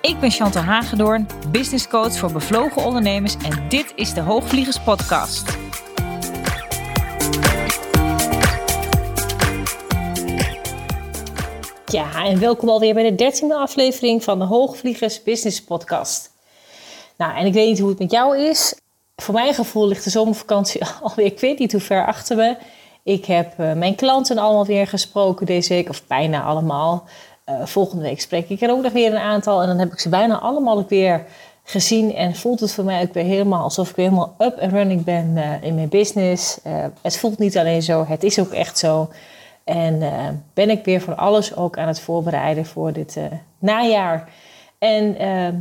Ik ben Chantal Hagedoorn, business coach voor bevlogen ondernemers en dit is de Hoogvliegers Podcast. Ja, en welkom alweer bij de dertiende aflevering van de Hoogvliegers Business Podcast. Nou, en ik weet niet hoe het met jou is. Voor mijn gevoel ligt de zomervakantie alweer, ik weet niet hoe ver achter me. Ik heb uh, mijn klanten allemaal weer gesproken deze week, of bijna allemaal. Uh, volgende week spreek ik er ook nog weer een aantal. En dan heb ik ze bijna allemaal weer gezien. En voelt het voor mij ook weer helemaal alsof ik weer helemaal up en running ben uh, in mijn business. het voelt niet alleen zo, het is ook echt zo. En ben ik weer van alles ook aan het voorbereiden voor dit najaar. En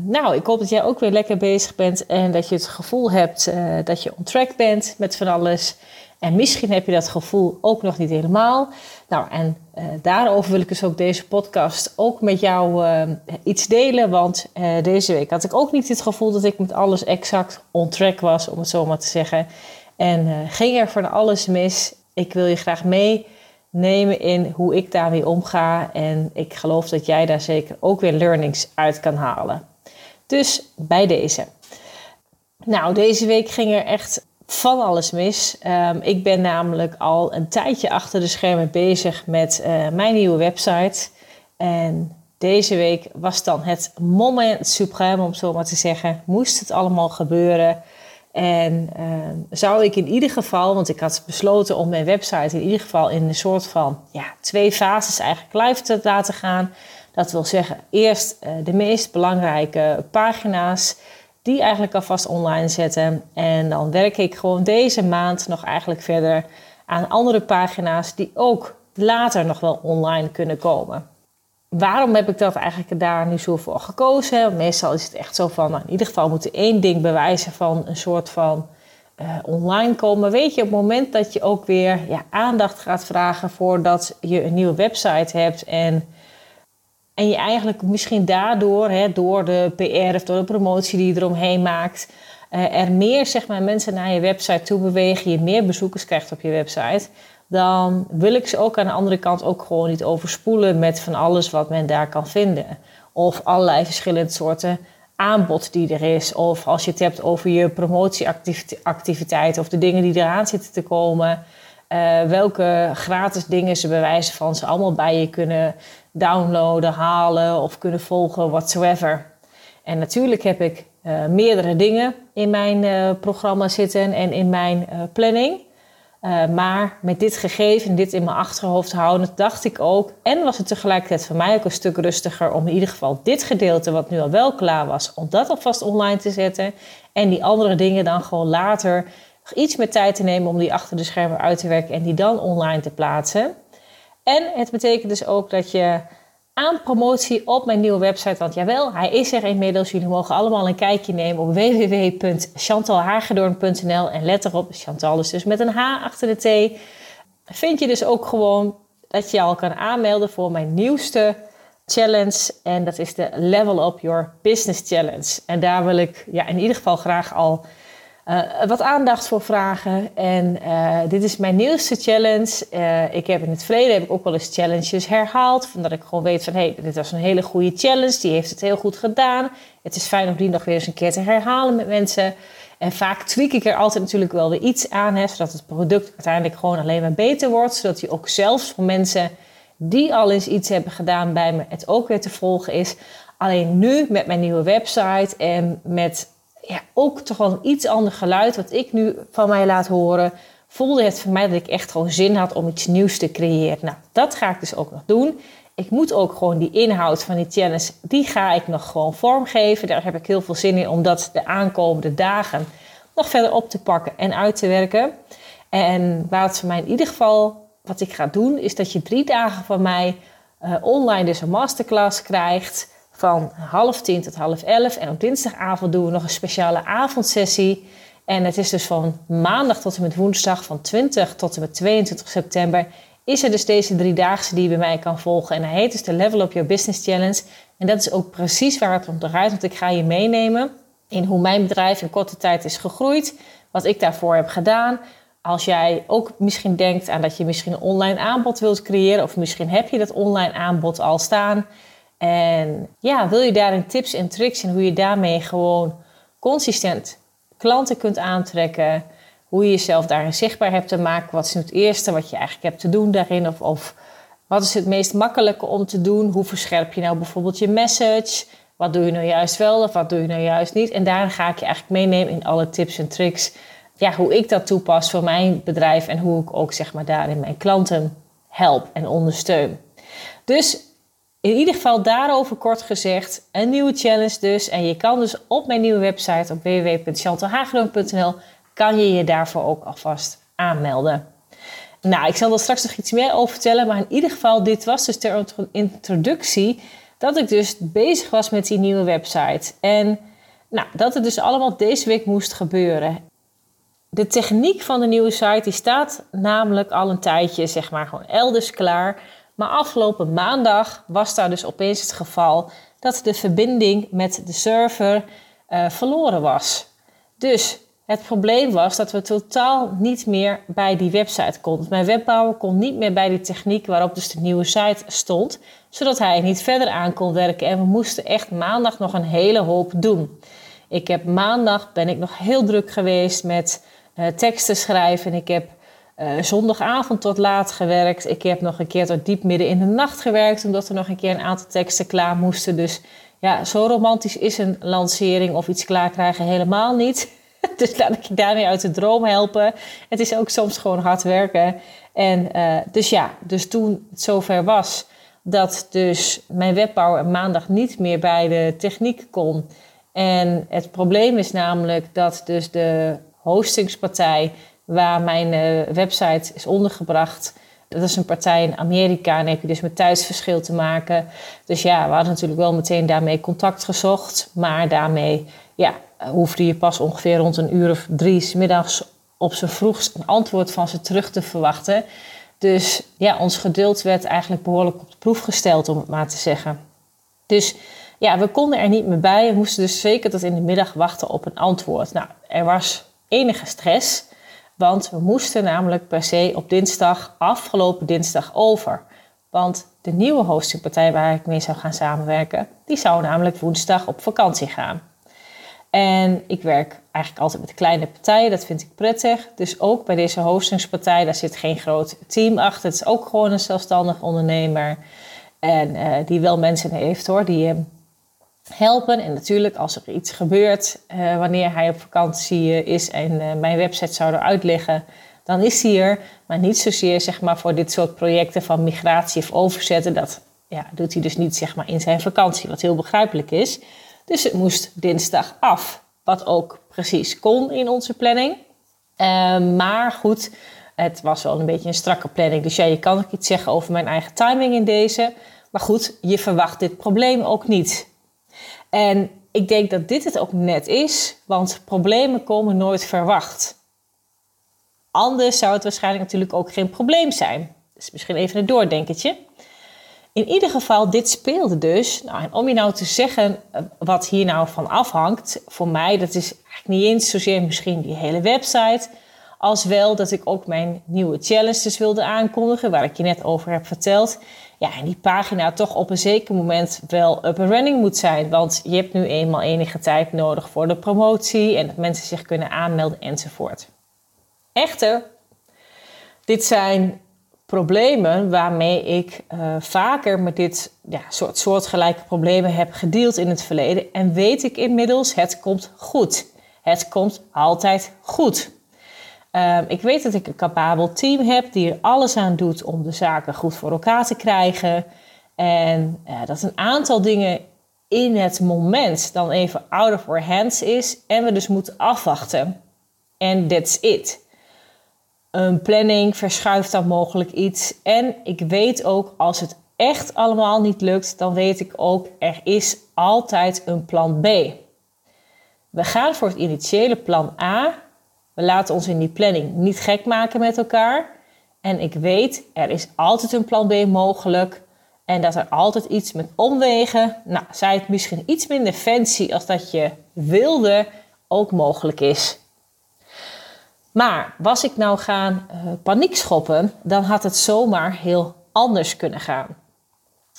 nou, ik hoop dat jij ook weer lekker bezig bent en dat je het gevoel hebt dat je on track bent met van alles. En misschien heb je dat gevoel ook nog niet helemaal. Nou, en daarover wil ik dus ook deze podcast ook met jou iets delen. Want deze week had ik ook niet het gevoel dat ik met alles exact on track was, om het zo maar te zeggen. En ging er van alles mis. Ik wil je graag mee nemen in hoe ik daarmee omga. En ik geloof dat jij daar zeker ook weer learnings uit kan halen. Dus bij deze. Nou, deze week ging er echt van alles mis. Um, ik ben namelijk al een tijdje achter de schermen bezig met uh, mijn nieuwe website. En deze week was dan het moment supreme, om zo maar te zeggen. Moest het allemaal gebeuren. En uh, zou ik in ieder geval, want ik had besloten om mijn website in ieder geval in een soort van ja, twee fases eigenlijk live te laten gaan. Dat wil zeggen, eerst uh, de meest belangrijke pagina's, die eigenlijk alvast online zetten. En dan werk ik gewoon deze maand nog eigenlijk verder aan andere pagina's die ook later nog wel online kunnen komen waarom heb ik dat eigenlijk daar nu zo voor gekozen? Meestal is het echt zo van, nou, in ieder geval moet er één ding bewijzen van een soort van uh, online komen. Weet je, op het moment dat je ook weer ja, aandacht gaat vragen voordat je een nieuwe website hebt en, en je eigenlijk misschien daardoor, hè, door de PR of door de promotie die je eromheen maakt, uh, er meer zeg maar, mensen naar je website toe bewegen, je meer bezoekers krijgt op je website dan wil ik ze ook aan de andere kant ook gewoon niet overspoelen met van alles wat men daar kan vinden. Of allerlei verschillende soorten aanbod die er is. Of als je het hebt over je promotieactiviteiten of de dingen die eraan zitten te komen. Uh, welke gratis dingen ze bewijzen van ze allemaal bij je kunnen downloaden, halen of kunnen volgen, whatsoever. En natuurlijk heb ik uh, meerdere dingen in mijn uh, programma zitten en in mijn planning. Maar met dit gegeven, dit in mijn achterhoofd houden, dacht ik ook. En was het tegelijkertijd voor mij ook een stuk rustiger om in ieder geval dit gedeelte, wat nu al wel klaar was, om dat alvast online te zetten. En die andere dingen dan gewoon later iets meer tijd te nemen om die achter de schermen uit te werken en die dan online te plaatsen. En het betekent dus ook dat je aan promotie op mijn nieuwe website. Want jawel, hij is er inmiddels. Jullie mogen allemaal een kijkje nemen op www.chantalhagedoorn.nl. En let erop, Chantal is dus met een H achter de T. Vind je dus ook gewoon dat je al kan aanmelden voor mijn nieuwste challenge. En dat is de Level Up Your Business Challenge. En daar wil ik ja, in ieder geval graag al uh, wat aandacht voor vragen. En uh, dit is mijn nieuwste challenge. Uh, ik heb in het verleden heb ik ook wel eens challenges herhaald. Omdat ik gewoon weet van hé, hey, dit was een hele goede challenge. Die heeft het heel goed gedaan. Het is fijn om die nog weer eens een keer te herhalen met mensen. En vaak tweak ik er altijd natuurlijk wel weer iets aan. Hè, zodat het product uiteindelijk gewoon alleen maar beter wordt. Zodat die ook zelfs voor mensen die al eens iets hebben gedaan bij me, het ook weer te volgen is. Alleen nu met mijn nieuwe website en met ja, ook toch wel een iets ander geluid wat ik nu van mij laat horen, voelde het voor mij dat ik echt gewoon zin had om iets nieuws te creëren. Nou, dat ga ik dus ook nog doen. Ik moet ook gewoon die inhoud van die challenge, die ga ik nog gewoon vormgeven. Daar heb ik heel veel zin in om dat de aankomende dagen nog verder op te pakken en uit te werken. En waar het voor mij in ieder geval, wat ik ga doen, is dat je drie dagen van mij uh, online dus een masterclass krijgt van half tien tot half elf. En op dinsdagavond doen we nog een speciale avondsessie. En het is dus van maandag tot en met woensdag, van 20 tot en met 22 september, is er dus deze driedaagse die je bij mij kan volgen. En hij heet dus de Level Up Your Business Challenge. En dat is ook precies waar het om draait, want ik ga je meenemen in hoe mijn bedrijf in korte tijd is gegroeid, wat ik daarvoor heb gedaan. Als jij ook misschien denkt aan dat je misschien een online aanbod wilt creëren, of misschien heb je dat online aanbod al staan. En ja, wil je daarin tips en tricks en hoe je daarmee gewoon consistent klanten kunt aantrekken, hoe je jezelf daarin zichtbaar hebt te maken. Wat is het eerste wat je eigenlijk hebt te doen daarin? Of, of wat is het meest makkelijke om te doen? Hoe verscherp je nou bijvoorbeeld je message? Wat doe je nou juist wel of wat doe je nou juist niet? En daar ga ik je eigenlijk meenemen in alle tips en tricks. Ja, hoe ik dat toepas voor mijn bedrijf en hoe ik ook zeg maar daarin mijn klanten help en ondersteun. Dus in ieder geval daarover kort gezegd, een nieuwe challenge dus. En je kan dus op mijn nieuwe website op www.chantalhagedon.nl kan je je daarvoor ook alvast aanmelden. Nou, ik zal er straks nog iets meer over vertellen, maar in ieder geval, dit was dus ter introductie dat ik dus bezig was met die nieuwe website. En nou, dat het dus allemaal deze week moest gebeuren. De techniek van de nieuwe site die staat namelijk al een tijdje, zeg maar, gewoon elders klaar. Maar afgelopen maandag was daar dus opeens het geval dat de verbinding met de server uh, verloren was. Dus het probleem was dat we totaal niet meer bij die website konden. Mijn webbouwer kon niet meer bij die techniek waarop dus de nieuwe site stond, zodat hij niet verder aan kon werken. En we moesten echt maandag nog een hele hoop doen. Ik heb maandag ben ik nog heel druk geweest met uh, teksten schrijven. Ik heb uh, zondagavond tot laat gewerkt. Ik heb nog een keer tot diep midden in de nacht gewerkt, omdat er nog een keer een aantal teksten klaar moesten. Dus ja, zo romantisch is een lancering of iets klaar krijgen helemaal niet. dus laat ik je daarmee uit de droom helpen. Het is ook soms gewoon hard werken. En uh, dus ja, dus toen het zover was dat dus mijn webbouwer maandag niet meer bij de techniek kon. En het probleem is namelijk dat dus de hostingspartij waar mijn uh, website is ondergebracht. Dat is een partij in Amerika en heb je dus met tijdsverschil te maken. Dus ja, we hadden natuurlijk wel meteen daarmee contact gezocht. Maar daarmee ja, hoefde je pas ongeveer rond een uur of drie middags op zijn vroegst een antwoord van ze terug te verwachten. Dus ja, ons geduld werd eigenlijk behoorlijk op de proef gesteld, om het maar te zeggen. Dus ja, we konden er niet meer bij. We moesten dus zeker tot in de middag wachten op een antwoord. Nou, er was enige stress. Want we moesten namelijk per se op dinsdag, afgelopen dinsdag, over. Want de nieuwe hostingpartij waar ik mee zou gaan samenwerken, die zou namelijk woensdag op vakantie gaan. En ik werk eigenlijk altijd met kleine partijen, dat vind ik prettig. Dus ook bij deze hostingspartij, daar zit geen groot team achter. Het is ook gewoon een zelfstandig ondernemer. En uh, die wel mensen heeft hoor, die hem helpen. En natuurlijk, als er iets gebeurt uh, wanneer hij op vakantie uh, is en uh, mijn website zou eruit liggen, dan is hij er. Maar niet zozeer zeg maar, voor dit soort projecten van migratie of overzetten. Dat ja, doet hij dus niet zeg maar, in zijn vakantie, wat heel begrijpelijk is. Dus het moest dinsdag af, wat ook precies kon in onze planning. Ehm, maar goed, het was wel een beetje een strakke planning. Dus ja, je kan ook iets zeggen over mijn eigen timing in deze. Maar goed, je verwacht dit probleem ook niet. En ik denk dat dit het ook net is, want problemen komen nooit verwacht. Anders zou het waarschijnlijk natuurlijk ook geen probleem zijn. Dus misschien even een doordenkertje. In ieder geval, dit speelde dus. Nou, en om je nou te zeggen eh, wat hier nou van afhangt, voor mij, dat is eigenlijk niet eens zozeer misschien die hele website, als wel dat ik ook mijn nieuwe challenges wilde aankondigen, waar ik je net over heb verteld. Ja, en die pagina toch op een zeker moment wel up and running moet zijn. Want je hebt nu eenmaal enige tijd nodig voor de promotie en dat mensen zich kunnen aanmelden enzovoort. Echter, dit zijn problemen waarmee ik uh, vaker met dit ja, soort soortgelijke problemen heb gedeeld in het verleden. En weet ik inmiddels, het komt goed. Het komt altijd goed. Uh, ik weet dat ik een capabel team heb die er alles aan doet om de zaken goed voor elkaar te krijgen. En dat een aantal dingen in het moment dan even out of our hands is en we dus moeten afwachten. En that's it. Een planning verschuift dan mogelijk iets. En ik weet ook als het echt allemaal niet lukt, dan weet ik ook er is altijd een plan B. We gaan voor het initiële plan A We laten ons in die planning niet gek maken met elkaar. En ik weet, er is altijd een plan B mogelijk. En dat er altijd iets met omwegen, nou, zij het misschien iets minder fancy als dat je wilde, ook mogelijk is. Maar was ik nou gaan uh, paniek schoppen, dan had het zomaar heel anders kunnen gaan.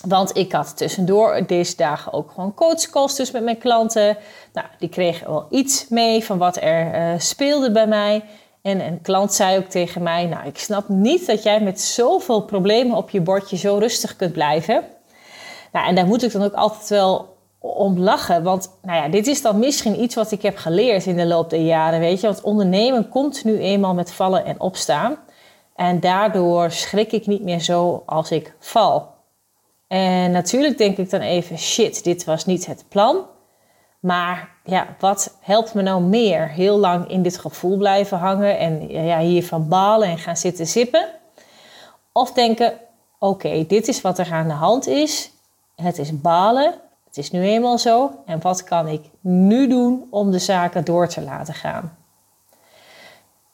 Want ik had tussendoor deze dagen ook gewoon coachcalls dus met mijn klanten. Nou, die kregen wel iets mee van wat er uh, speelde bij mij. En een klant zei ook tegen mij: Nou, ik snap niet dat jij met zoveel problemen op je bordje zo rustig kunt blijven. Nou, en daar moet ik dan ook altijd wel om lachen. Want nou ja, dit is dan misschien iets wat ik heb geleerd in de loop der jaren. Weet je, want ondernemen komt nu eenmaal met vallen en opstaan. En daardoor schrik ik niet meer zo als ik val. En natuurlijk denk ik dan even: shit, dit was niet het plan. Maar ja, wat helpt me nou meer? Heel lang in dit gevoel blijven hangen en ja, hiervan balen en gaan zitten zippen? Of denken: oké, dit is wat er aan de hand is. Het is balen. Het is nu eenmaal zo. En wat kan ik nu doen om de zaken door te laten gaan?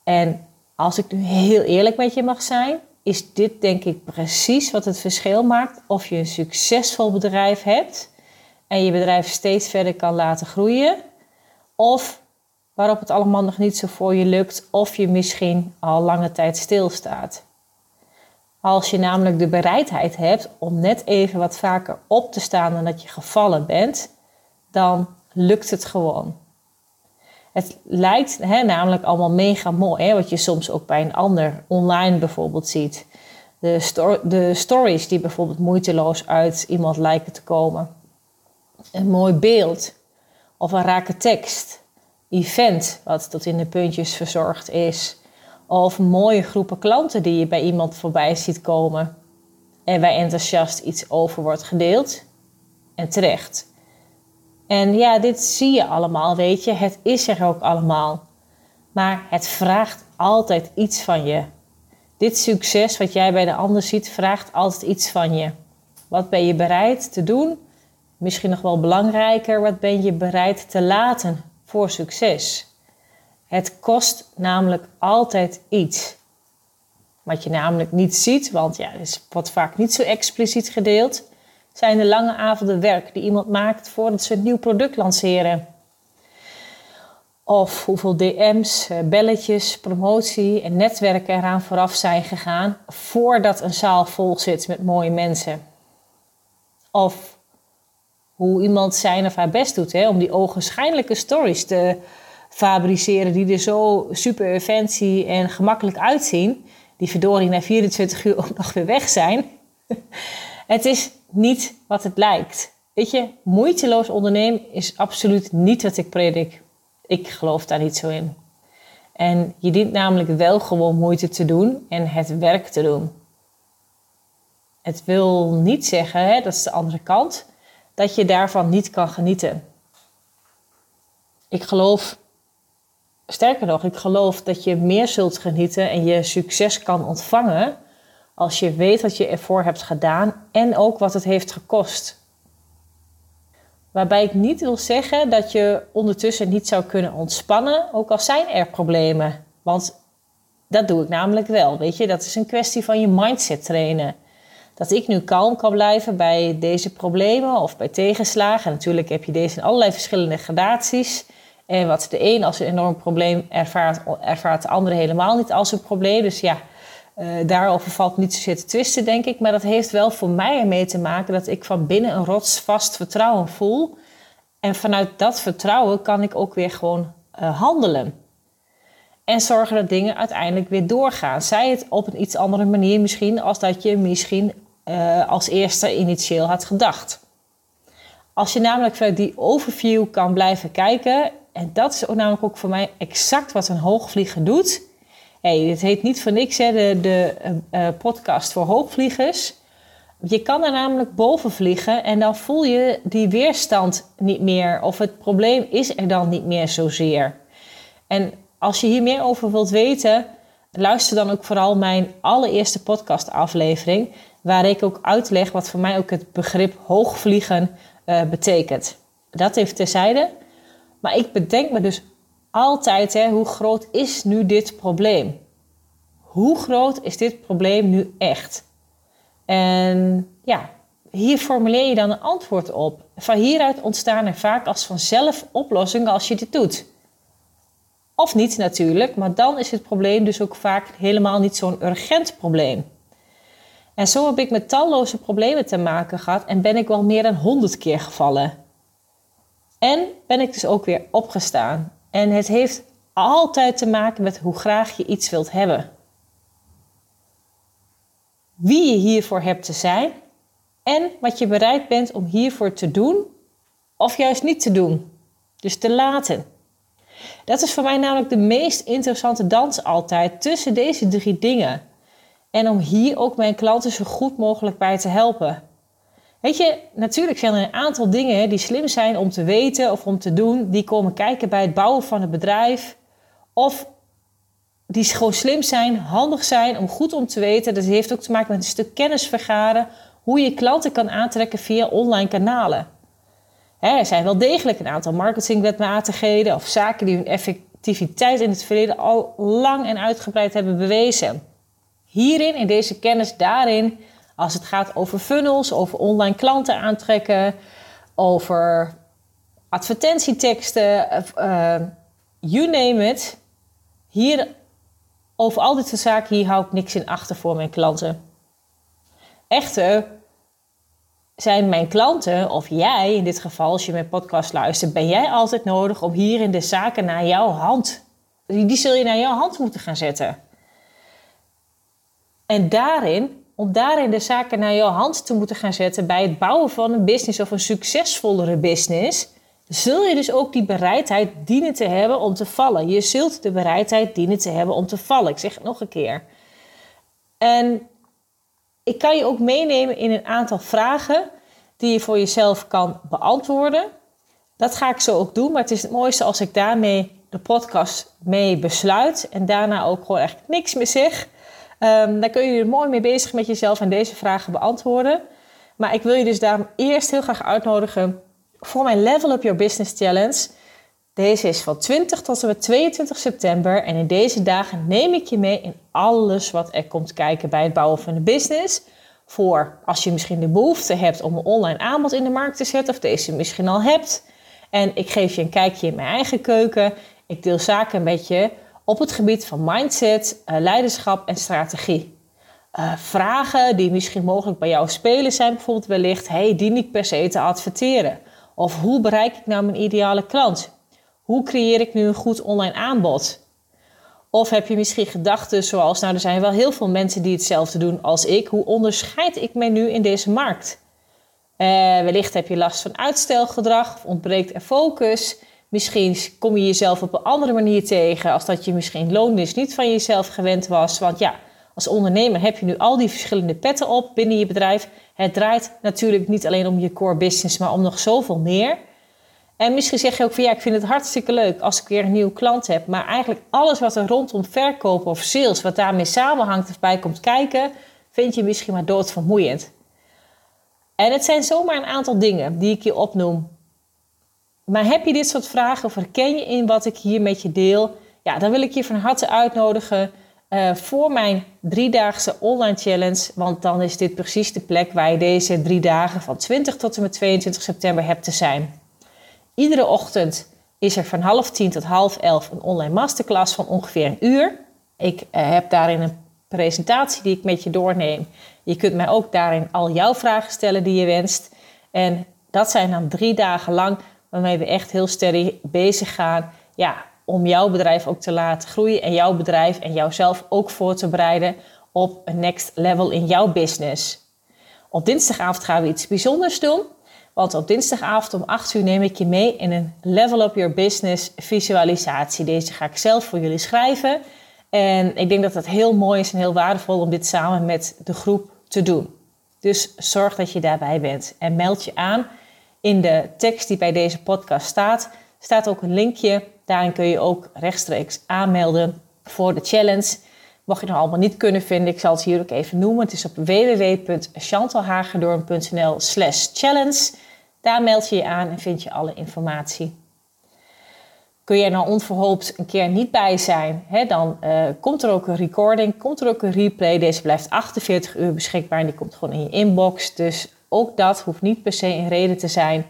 En als ik nu heel eerlijk met je mag zijn, is dit denk ik precies wat het verschil maakt of je een succesvol bedrijf hebt en je bedrijf steeds verder kan laten groeien. Of waarop het allemaal nog niet zo voor je lukt, of je misschien al lange tijd stilstaat. Als je namelijk de bereidheid hebt om net even wat vaker op te staan dan dat je gevallen bent, dan lukt het gewoon. Het lijkt hè, namelijk allemaal mega mooi, hè, wat je soms ook bij een ander online bijvoorbeeld ziet. De, de stories die bijvoorbeeld moeiteloos uit iemand lijken te komen een mooi beeld of een rake tekst, event wat tot in de puntjes verzorgd is, of mooie groepen klanten die je bij iemand voorbij ziet komen en waar enthousiast iets over wordt gedeeld en terecht. En ja, dit zie je allemaal, weet je, het is er ook allemaal. Maar het vraagt altijd iets van je. Dit succes wat jij bij de ander ziet, vraagt altijd iets van je. Wat ben je bereid te doen Misschien nog wel belangrijker, wat ben je bereid te laten voor succes? Het kost namelijk altijd iets. Wat je namelijk niet ziet, want ja, het wordt vaak niet zo expliciet gedeeld, zijn de lange avonden werk die iemand maakt voordat ze een nieuw product lanceren. Of hoeveel DM's, eh, belletjes, promotie en netwerken eraan vooraf zijn gegaan voordat een zaal vol zit met mooie mensen. Of hoe iemand zijn of haar best doet hè, om die ogenschijnlijke stories te fabriceren die er zo super fancy en gemakkelijk uitzien, die verdorie na 24 uur ook nog weer weg zijn. het is niet wat het lijkt. Weet je, moeiteloos ondernemen is absoluut niet wat ik predik. Ik geloof daar niet zo in. En je dient namelijk wel gewoon moeite te doen en het werk te doen. Het wil niet zeggen, hè, dat is de andere kant, dat je daarvan niet kan genieten. Ik geloof, sterker nog, ik geloof dat je meer zult genieten en je succes kan ontvangen als je weet wat je ervoor hebt gedaan en ook wat het heeft gekost. Waarbij ik niet wil zeggen dat je ondertussen niet zou kunnen ontspannen, ook al zijn er problemen. Want dat doe ik namelijk wel. Weet je, dat is een kwestie van je mindset trainen dat ik nu kalm kan blijven bij deze problemen of bij tegenslagen. En natuurlijk heb je deze in allerlei verschillende gradaties. En wat de een als een enorm probleem ervaart, ervaart de andere helemaal niet als een probleem. Dus ja, uh, daarover valt niet zozeer te twisten, denk ik. Maar dat heeft wel voor mij ermee te maken dat ik van binnen een rotsvast vertrouwen voel. En vanuit dat vertrouwen kan ik ook weer gewoon uh, handelen. En zorgen dat dingen uiteindelijk weer doorgaan. Zij het op een iets andere manier misschien, als dat je misschien uh, als eerste initieel had gedacht. Als je namelijk vanuit die overview kan blijven kijken, en dat is ook namelijk ook voor mij exact wat een hoogvlieger doet. Hey, dit heet niet voor niks hè, de, de uh, podcast voor hoogvliegers. Je kan er namelijk boven vliegen en dan voel je die weerstand niet meer. Of het probleem is er dan niet meer zozeer. En als je hier meer over wilt weten, luister dan ook vooral mijn allereerste podcastaflevering waar ik ook uitleg wat voor mij ook het begrip hoogvliegen uh, betekent. Dat even terzijde. Maar ik bedenk me dus altijd, hè, hoe groot is nu dit probleem? Hoe groot is dit probleem nu echt? En ja, hier formuleer je dan een antwoord op. Van hieruit ontstaan er vaak als vanzelf oplossingen als je dit doet. Of niet natuurlijk, maar dan is het probleem dus ook vaak helemaal niet zo'n urgent probleem. En zo heb ik met talloze problemen te maken gehad en ben ik wel meer dan honderd keer gevallen. En ben ik dus ook weer opgestaan. En het heeft altijd te maken met hoe graag je iets wilt hebben. Wie je hiervoor hebt te zijn en wat je bereid bent om hiervoor te doen of juist niet te doen. Dus te laten. Dat is voor mij namelijk de meest interessante dans altijd tussen deze drie dingen. En om hier ook mijn klanten zo goed mogelijk bij te helpen. Weet je, natuurlijk zijn er een aantal dingen die slim zijn om te weten of om te doen, die komen kijken bij het bouwen van een bedrijf. Of die gewoon slim zijn, handig zijn, om goed om te weten. Dat heeft ook te maken met een stuk kennis vergaren, hoe je klanten kan aantrekken via online kanalen. er zijn wel degelijk een aantal marketingwetmatigheden of zaken die hun effectiviteit in het verleden al lang en uitgebreid hebben bewezen. Hierin, in deze kennis, daarin als het gaat over funnels, over online klanten aantrekken, over advertentieteksten, uh, you name it. Hier, over al dit soort zaken, hier hou ik niks in achter voor mijn klanten. Echter zijn mijn klanten, of jij in dit geval, als je mijn podcast luistert, ben jij altijd nodig om hierin de zaken naar jouw hand, die zul je naar jouw hand moeten gaan zetten. En daarin om daarin de zaken naar jouw hand te moeten gaan zetten bij het bouwen van een business of een succesvollere business, zul je dus ook die bereidheid dienen te hebben om te vallen. Je zult de bereidheid dienen te hebben om te vallen. Ik zeg het nog een keer. En ik kan je ook meenemen in een aantal vragen die je voor jezelf kan beantwoorden. Dat ga ik zo ook doen, maar het is het mooiste als ik daarmee de podcast mee besluit en daarna ook gewoon echt niks meer zeg. Um, daar kun je er mooi mee bezig met jezelf en deze vragen beantwoorden. Maar ik wil je dus daarom eerst heel graag uitnodigen voor mijn Level Up Your Business Challenge. Deze is van 20 tot en met 22 september. En in deze dagen neem ik je mee in alles wat er komt kijken bij het bouwen van een business. Voor als je misschien de behoefte hebt om een online aanbod in de markt te zetten, of deze misschien al hebt. En ik geef je een kijkje in mijn eigen keuken. Ik deel zaken met je op het gebied van mindset, eh, leiderschap en strategie. Uh, vragen die misschien mogelijk bij jou spelen zijn bijvoorbeeld wellicht... hey, dien ik per se te adverteren? Of hoe bereik ik nou mijn ideale klant? Hoe creëer ik nu een goed online aanbod? Of heb je misschien gedachten zoals... nou, er zijn wel heel veel mensen die hetzelfde doen als ik. Hoe onderscheid ik mij nu in deze markt? Uh, wellicht heb je last van uitstelgedrag of ontbreekt er focus... Misschien kom je jezelf op een andere manier tegen als dat je misschien loondienst niet van jezelf gewend was. Want ja, als ondernemer heb je nu al die verschillende petten op binnen je bedrijf. Het draait natuurlijk niet alleen om je core business, maar om nog zoveel meer. En misschien zeg je ook van ja, ik vind het hartstikke leuk als ik weer een nieuwe klant heb. Maar eigenlijk alles wat er rondom verkopen of sales, wat daarmee samenhangt of bij komt kijken, vind je misschien maar doodvermoeiend. En het zijn zomaar een aantal dingen die ik je opnoem maar heb je dit soort vragen of herken je in wat ik hier met je deel? Ja, dan wil ik je van harte uitnodigen uh, voor mijn driedaagse online challenge. Want dan is dit precies de plek waar je deze drie dagen van 20 tot en met 22 september hebt te zijn. Iedere ochtend is er van half tien tot half elf een online masterclass van ongeveer een uur. Ik uh, heb daarin een presentatie die ik met je doorneem. Je kunt mij ook daarin al jouw vragen stellen die je wenst. En dat zijn dan drie dagen lang waarmee we echt heel sterk bezig gaan ja, om jouw bedrijf ook te laten groeien en jouw bedrijf en jouzelf ook voor te bereiden op een next level in jouw business. Op dinsdagavond gaan we iets bijzonders doen. Want op dinsdagavond om 8 uur neem ik je mee in een Level Up Your Business visualisatie. Deze ga ik zelf voor jullie schrijven. En ik denk dat het heel mooi is en heel waardevol om dit samen met de groep te doen. Dus zorg dat je daarbij bent en meld je aan in de tekst die bij deze podcast staat, staat ook een linkje. Daarin kun je ook rechtstreeks aanmelden voor de challenge. Mocht je het allemaal niet kunnen vinden, ik zal het hier ook even noemen. Het is op www.chantalhagedorn.nl slash challenge. Daar meld je je aan en vind je alle informatie. Kun je nou onverhoopt een keer niet bij zijn, hè, dan uh, komt er ook een recording, komt er ook een replay. Deze blijft 48 uur beschikbaar en die komt gewoon in je inbox. Dus ook dat hoeft niet per se een reden te zijn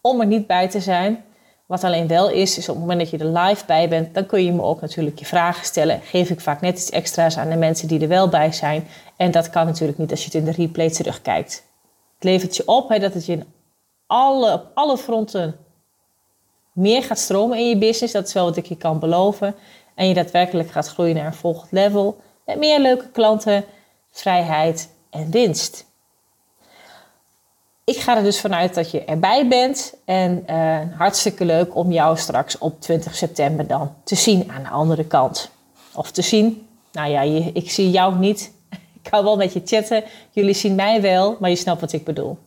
om er niet bij te zijn. Wat alleen wel is, is op het moment dat je er live bij bent, dan kun je me ook natuurlijk je vragen stellen. Geef ik vaak net iets extra's aan de mensen die er wel bij zijn. En dat kan natuurlijk niet als je het in de replay terugkijkt. Het levert je op hè, dat het je in alle, op alle fronten meer gaat stromen in je business. Dat is wel wat ik je kan beloven. En je daadwerkelijk gaat groeien naar een volgend level. Met meer leuke klanten, vrijheid en winst. Ik ga er dus vanuit dat je erbij bent. En uh, hartstikke leuk om jou straks op 20 september dan te zien aan de andere kant. Of te zien. Nou ja, ik zie jou niet. Ik hou wel met je chatten. Jullie zien mij wel, maar je snapt wat ik bedoel.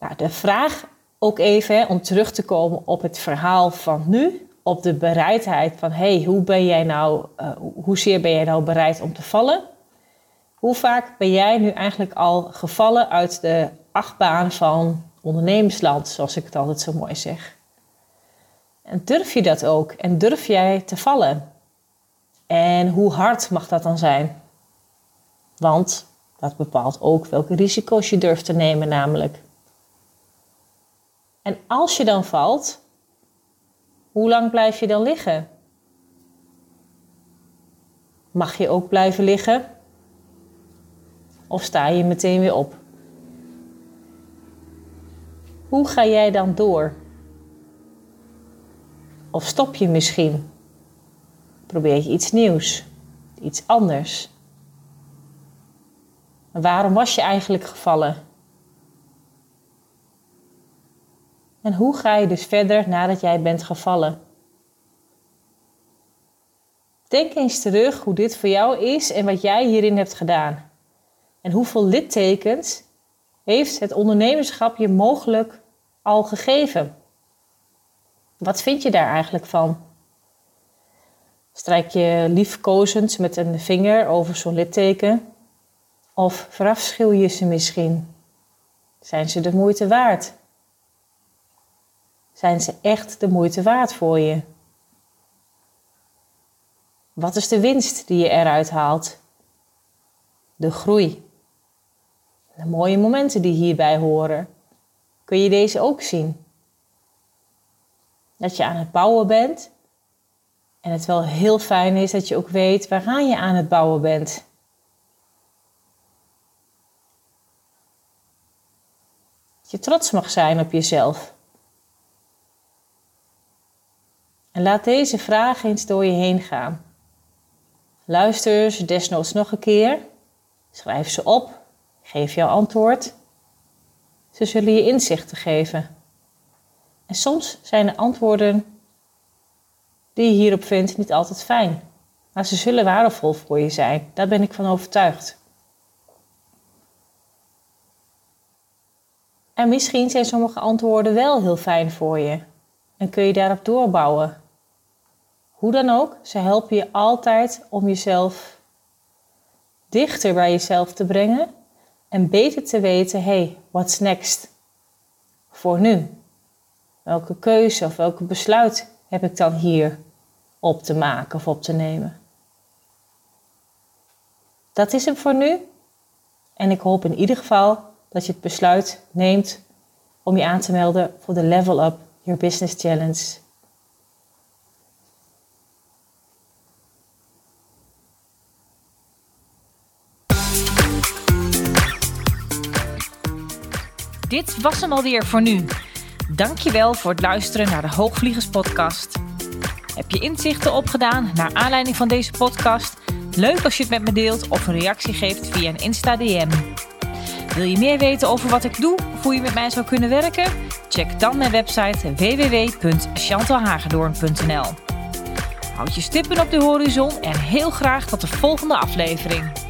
Nou, de vraag ook even om terug te komen op het verhaal van nu. Op de bereidheid van hey, hoe ben jij nou, uh, hoezeer ben jij nou bereid om te vallen? Hoe vaak ben jij nu eigenlijk al gevallen uit de achtbaan van ondernemersland, zoals ik het altijd zo mooi zeg? En durf je dat ook? En durf jij te vallen? En hoe hard mag dat dan zijn? Want dat bepaalt ook welke risico's je durft te nemen, namelijk. En als je dan valt, hoe lang blijf je dan liggen? Mag je ook blijven liggen? Of sta je meteen weer op? Hoe ga jij dan door? Of stop je misschien? Probeer je iets nieuws, iets anders? waarom was je eigenlijk gevallen? En hoe ga je dus verder nadat jij bent gevallen? Denk eens terug hoe dit voor jou is en wat jij hierin hebt gedaan. En hoeveel littekens heeft het ondernemerschap je mogelijk al gegeven? Wat vind je daar eigenlijk van? Strijk je liefkozend met een vinger over zo'n litteken? Of verafschuw je ze misschien? Zijn ze de moeite waard? Zijn ze echt de moeite waard voor je? Wat is de winst die je eruit haalt? De groei. De mooie momenten die hierbij horen. Kun je deze ook zien? Dat je aan het bouwen bent. En het wel heel fijn is dat je ook weet waaraan je aan het bouwen bent. Dat je trots mag zijn op jezelf. En laat deze vragen eens door je heen gaan. Luister ze desnoods nog een keer. Schrijf ze op. Geef jouw antwoord. Ze zullen je inzichten geven. En soms zijn de antwoorden die je hierop vindt niet altijd fijn. Maar ze zullen waardevol voor je zijn. Daar ben ik van overtuigd. En misschien zijn sommige antwoorden wel heel fijn voor je. En kun je daarop doorbouwen. Hoe dan ook, ze helpen je altijd om jezelf dichter bij jezelf te brengen en beter te weten, hey, what's next? Voor nu. Welke keuze of welke besluit heb ik dan hier op te maken of op te nemen? Dat is hem voor nu. En ik hoop in ieder geval dat je het besluit neemt om je aan te melden voor de Level Up Your Business Challenge Dit was hem alweer voor nu. Dankjewel voor het luisteren naar de Hoogvliegers podcast. Heb je inzichten opgedaan naar aanleiding van deze podcast? Leuk als je het met me deelt of een reactie geeft via een Insta DM. Wil je meer weten over wat ik doe of hoe je met mij zou kunnen werken? Check dan mijn website www.chantalhagedoorn.nl Houd je stippen op de horizon en heel graag tot de volgende aflevering.